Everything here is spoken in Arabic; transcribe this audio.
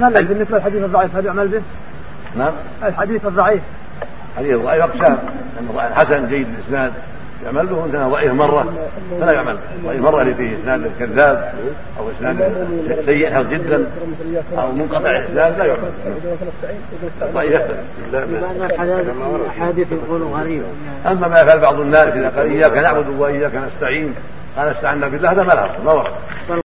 نعم. هل بالنسبة للحديث الضعيف هل يعمل به؟ نعم. الحديث الضعيف. حديث الضعيف أقسام. حسن جيد الاسناد يعمل به وانت ضعيف مرة. فلا يعمل. ضعيف مرة اللي فيه إسناد كذاب أو إسناد سيء حظ جدا أو منقطع الاسناد لا يعمل. ضعيف. احاديث يقول غريبة أما ما يفعل بعض الناس إذا قال إياك نعبد وإياك نستعين قال استعنا بالله هذا ما له ما ورد.